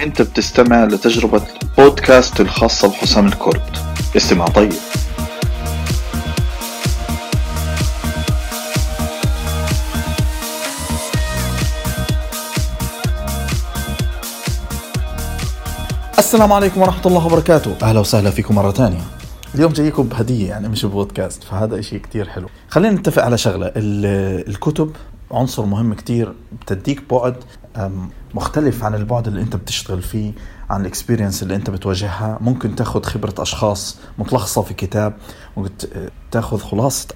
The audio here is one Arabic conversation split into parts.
أنت بتستمع لتجربة بودكاست الخاصة بحسام الكرد. استمع طيب. السلام عليكم ورحمة الله وبركاته. أهلا وسهلا فيكم مرة ثانية. اليوم جايكم بهدية يعني مش بودكاست فهذا إشي كتير حلو. خلينا نتفق على شغلة ال- الكتب عنصر مهم كتير بتديك بعد مختلف عن البعد اللي انت بتشتغل فيه عن الاكسبيرينس اللي انت بتواجهها. ممكن تاخذ خبرة أشخاص متلخصة في كتاب ممكن تاخذ خلاصة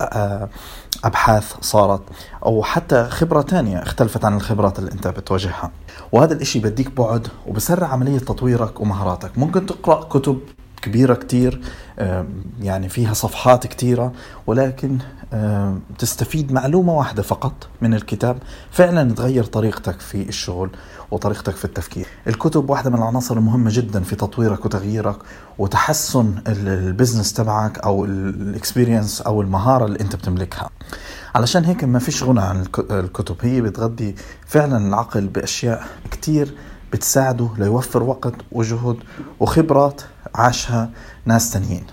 أبحاث صارت أو حتى خبرة تانية اختلفت عن الخبرات اللي انت بتواجهها. وهذا الإشي بديك بعد وبسرع عملية تطويرك ومهاراتك. ممكن تقرأ كتب كبيرة كتير يعني فيها صفحات كتيرة ولكن تستفيد معلومة واحدة فقط من الكتاب فعلا تغير طريقتك في الشغل وطريقتك في التفكير. الكتب واحدة من العناصر المهمة جدا في تطويرك وتغييرك وتحسن ال- ال business تبعك أو ال experience أو المهارة اللي أنت بتملكها. علشان هيك ما فيش غنى عن الك- الكتب هي بتغذي فعلا العقل بأشياء كتير بتساعده ليوفر وقت وجهد وخبرات عاشها ناس تانيين.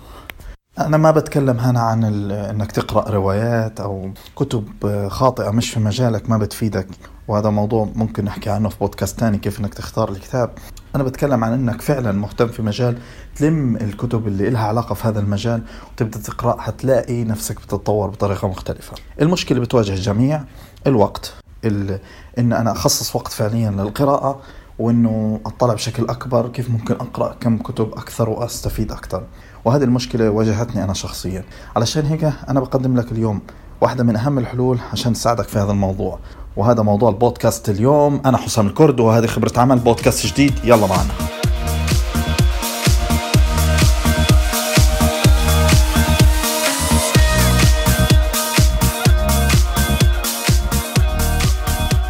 أنا ما بتكلم هنا عن إنك تقرأ روايات أو كتب خاطئة مش في مجالك ما بتفيدك. وهذا موضوع ممكن نحكي عنه في بودكاست تاني كيف إنك تختار الكتاب. أنا بتكلم عن إنك فعلا مهتم في مجال تلم الكتب اللي إلها علاقة في هذا المجال وتبدأ تقرأ هتلاقي نفسك بتتطور بطريقة مختلفة. المشكلة بتواجه الجميع الوقت ال... إن أنا أخصص وقت فعليا للقراءة. وإنه اطلع بشكل أكبر كيف ممكن أقرأ كم كتب أكثر وأستفيد أكثر. وهذه المشكلة واجهتني أنا شخصيا. علشان هيك أنا بقدم لك اليوم واحدة من أهم الحلول عشان تساعدك في هذا الموضوع. وهذا موضوع البودكاست اليوم. أنا حسام الكرد وهذه خبرة عمل بودكاست جديد. يلا معنا.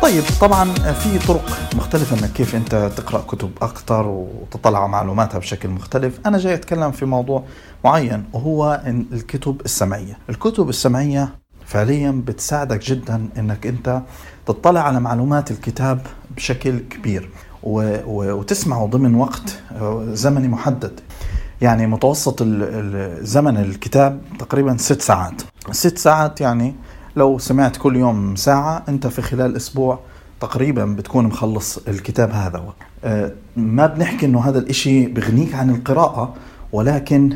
طيب طبعا في طرق مختلفة انك كيف أنت تقرأ كتب أكثر وتطلع معلوماتها بشكل مختلف. أنا جاي أتكلم في موضوع معين وهو الكتب السمعية. الكتب السمعية فعليا بتساعدك جدا إنك أنت تطلع على معلومات الكتاب بشكل كبير وتسمعه ضمن وقت زمني محدد. يعني متوسط زمن الكتاب تقريبا ست ساعات. ست ساعات يعني لو سمعت كل يوم ساعة أنت في خلال أسبوع تقريبا بتكون مخلص الكتاب هذا. آه، ما بنحكي أنه هذا الإشي بغنيك عن القراءة ولكن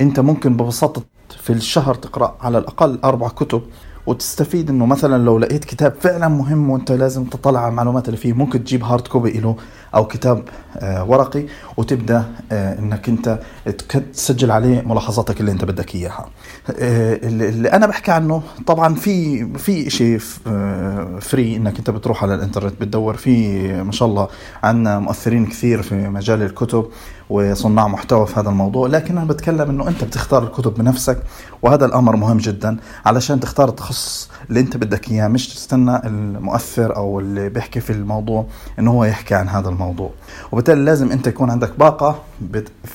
أنت ممكن ببساطة في الشهر تقرأ على الأقل أربع كتب وتستفيد إنه مثلا لو لقيت كتاب فعلا مهم وأنت لازم تطلع على المعلومات اللي فيه ممكن تجيب hard copy له. أو كتاب آه، ورقي وتبدأ آه، إنك أنت تسجل عليه ملاحظاتك اللي أنت بدك إياها. آه، اللي أنا بحكي عنه طبعا في في شيء فري إنك أنت بتروح على الإنترنت بتدور فيه ما شاء الله عندنا مؤثرين كثير في مجال الكتب وصناع محتوى في هذا الموضوع. لكن أنا بتكلم إنه أنت بتختار الكتب بنفسك وهذا الأمر مهم جدا علشان تختار التخصص اللي أنت بدك إياه. مش تستنى المؤثر أو اللي بيحكي في الموضوع إنه هو يحكي عن هذا الموضوع. وبالتالي لازم أنت يكون عندك باقة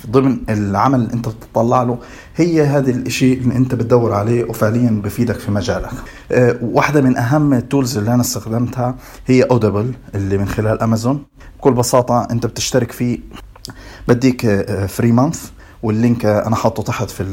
ضمن العمل اللي أنت بتطلع له. هي هذا الشيء اللي أنت بتدور عليه وفعليا بفيدك في مجالك. أه، واحدة من أهم ال tools اللي أنا استخدمتها هي Audible اللي من خلال امازون بكل بساطة أنت بتشترك فيه. بديك free month وال link آه، أنا حاطه تحت في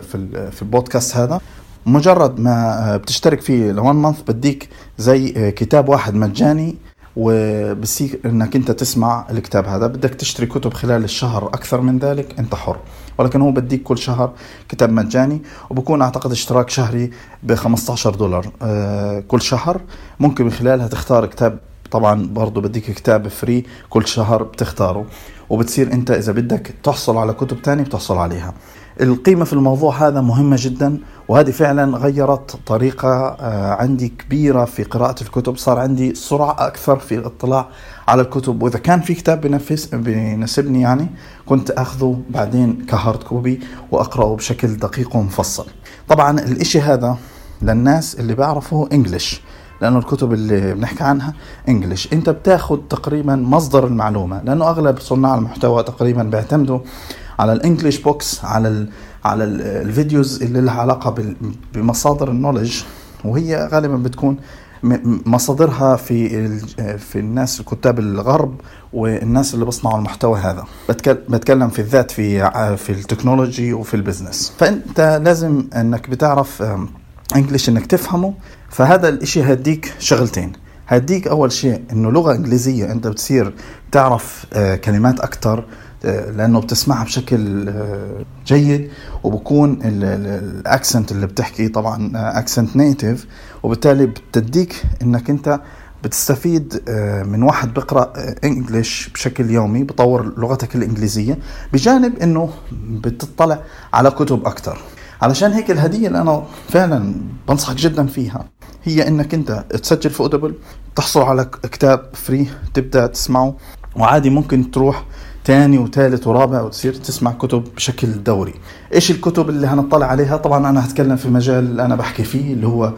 في في البودكاست هذا. مجرد ما آه، بتشترك فيه one month بديك زي آه، كتاب واحد مجاني وبسيك إنك أنت تسمع الكتاب هذا. بدك تشتري كتب خلال الشهر أكثر من ذلك أنت حر. ولكن هو بديك كل شهر كتاب مجاني وبكون أعتقد اشتراك شهري ب 15 دولار. آه، كل شهر. ممكن من خلالها تختار كتاب طبعا برضو بديك كتاب فري كل شهر بتختاره. وبتصير أنت إذا بدك تحصل على كتب تانية بتحصل عليها. القيمة في الموضوع هذا مهمة جدا وهذه فعلا غيرت طريقة آه، عندي كبيرة في قراءة الكتب. صار عندي سرعة أكثر في الاطلاع على الكتب. وإذا كان في كتاب بنفس بيناسبني يعني كنت أخذه بعدين ك hard copy وأقرأه بشكل دقيق ومفصل. طبعا الإشي هذا للناس اللي بيعرفوا English لأنه الكتب اللي بنحكي عنها English أنت بتاخد تقريبا مصدر المعلومة لأنه أغلب صناع المحتوى تقريبا بيعتمدوا على ال English books على ال على ال ال videos اللي لها علاقة بمصادر ال knowledge وهي غالبا بتكون مصادرها في في الناس الكتاب الغرب والناس اللي بيصنعوا المحتوى هذا. بتكلم, في الذات في في ال technology وفي ال business. فأنت لازم إنك بتعرف أم، English إنك تفهمه فهذا الإشي هديك شغلتين. هديك أول شيء إنه لغة إنجليزية أنت بتصير تعرف آه، كلمات أكثر لأنه بتسمعها بشكل آه، جيد وبكون ال accent اللي بتحكي طبعا accent native وبالتالي بتديك إنك أنت بتستفيد آه، من واحد بقرا English بشكل يومي بطور لغتك الإنجليزية بجانب إنه بتطلع على كتب أكثر علشان هيك الهدية اللي أنا فعلا بنصحك جدا فيها هي إنك أنت تسجل في Audible تحصل على كتاب free تبدأ تسمعه وعادي ممكن تروح تاني وثالث ورابع وتصير تسمع كتب بشكل دوري. إيش الكتب اللي هنطلع عليها؟ طبعا أنا هتكلم في مجال اللي أنا بحكي فيه اللي هو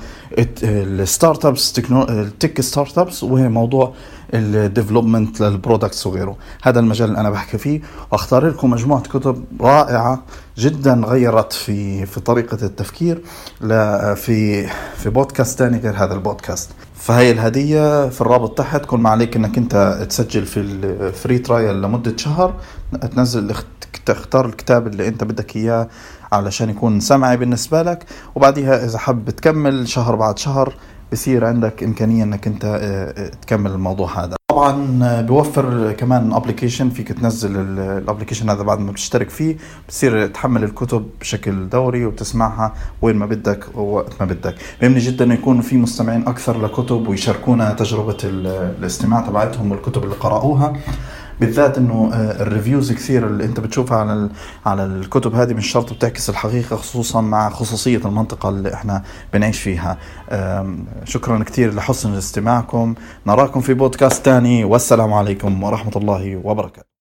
ال startups ال tech startups وهي موضوع ال development لل products وغيره. هذا المجال اللي أنا بحكي فيه. وأختار لكم مجموعة كتب رائعة جدا غيرت في في طريقة التفكير في في بودكاست تاني غير هذا البودكاست. فهي الهدية في الرابط تحت. كل ما عليك إنك أنت تسجل في ال free trial لمدة شهر. تنزل تختار الكتاب اللي أنت بدك إياه علشان يكون سمعي بالنسبة لك. وبعديها إذا حب تكمل شهر بعد شهر بصير عندك إمكانية إنك أنت آه، آه، تكمل الموضوع هذا. طبعا آه، بيوفر كمان application فيك تنزل ال application هذا بعد ما بتشترك فيه بتصير تحمل الكتب بشكل دوري وتسمعها وين ما بدك ووقت ما بدك. بيهمني جدا إنه يكون في مستمعين أكثر لكتب ويشاركونا تجربة ال- الاستماع تبعتهم والكتب اللي قرأوها. بالذات إنه آه، الريفيوز كثير اللي أنت بتشوفها على على الكتب هذه مش شرط بتعكس الحقيقة خصوصا مع خصوصية المنطقة اللي إحنا بنعيش فيها. شكرا كثير لحسن استماعكم. نراكم في بودكاست تاني. والسلام عليكم ورحمة الله وبركاته.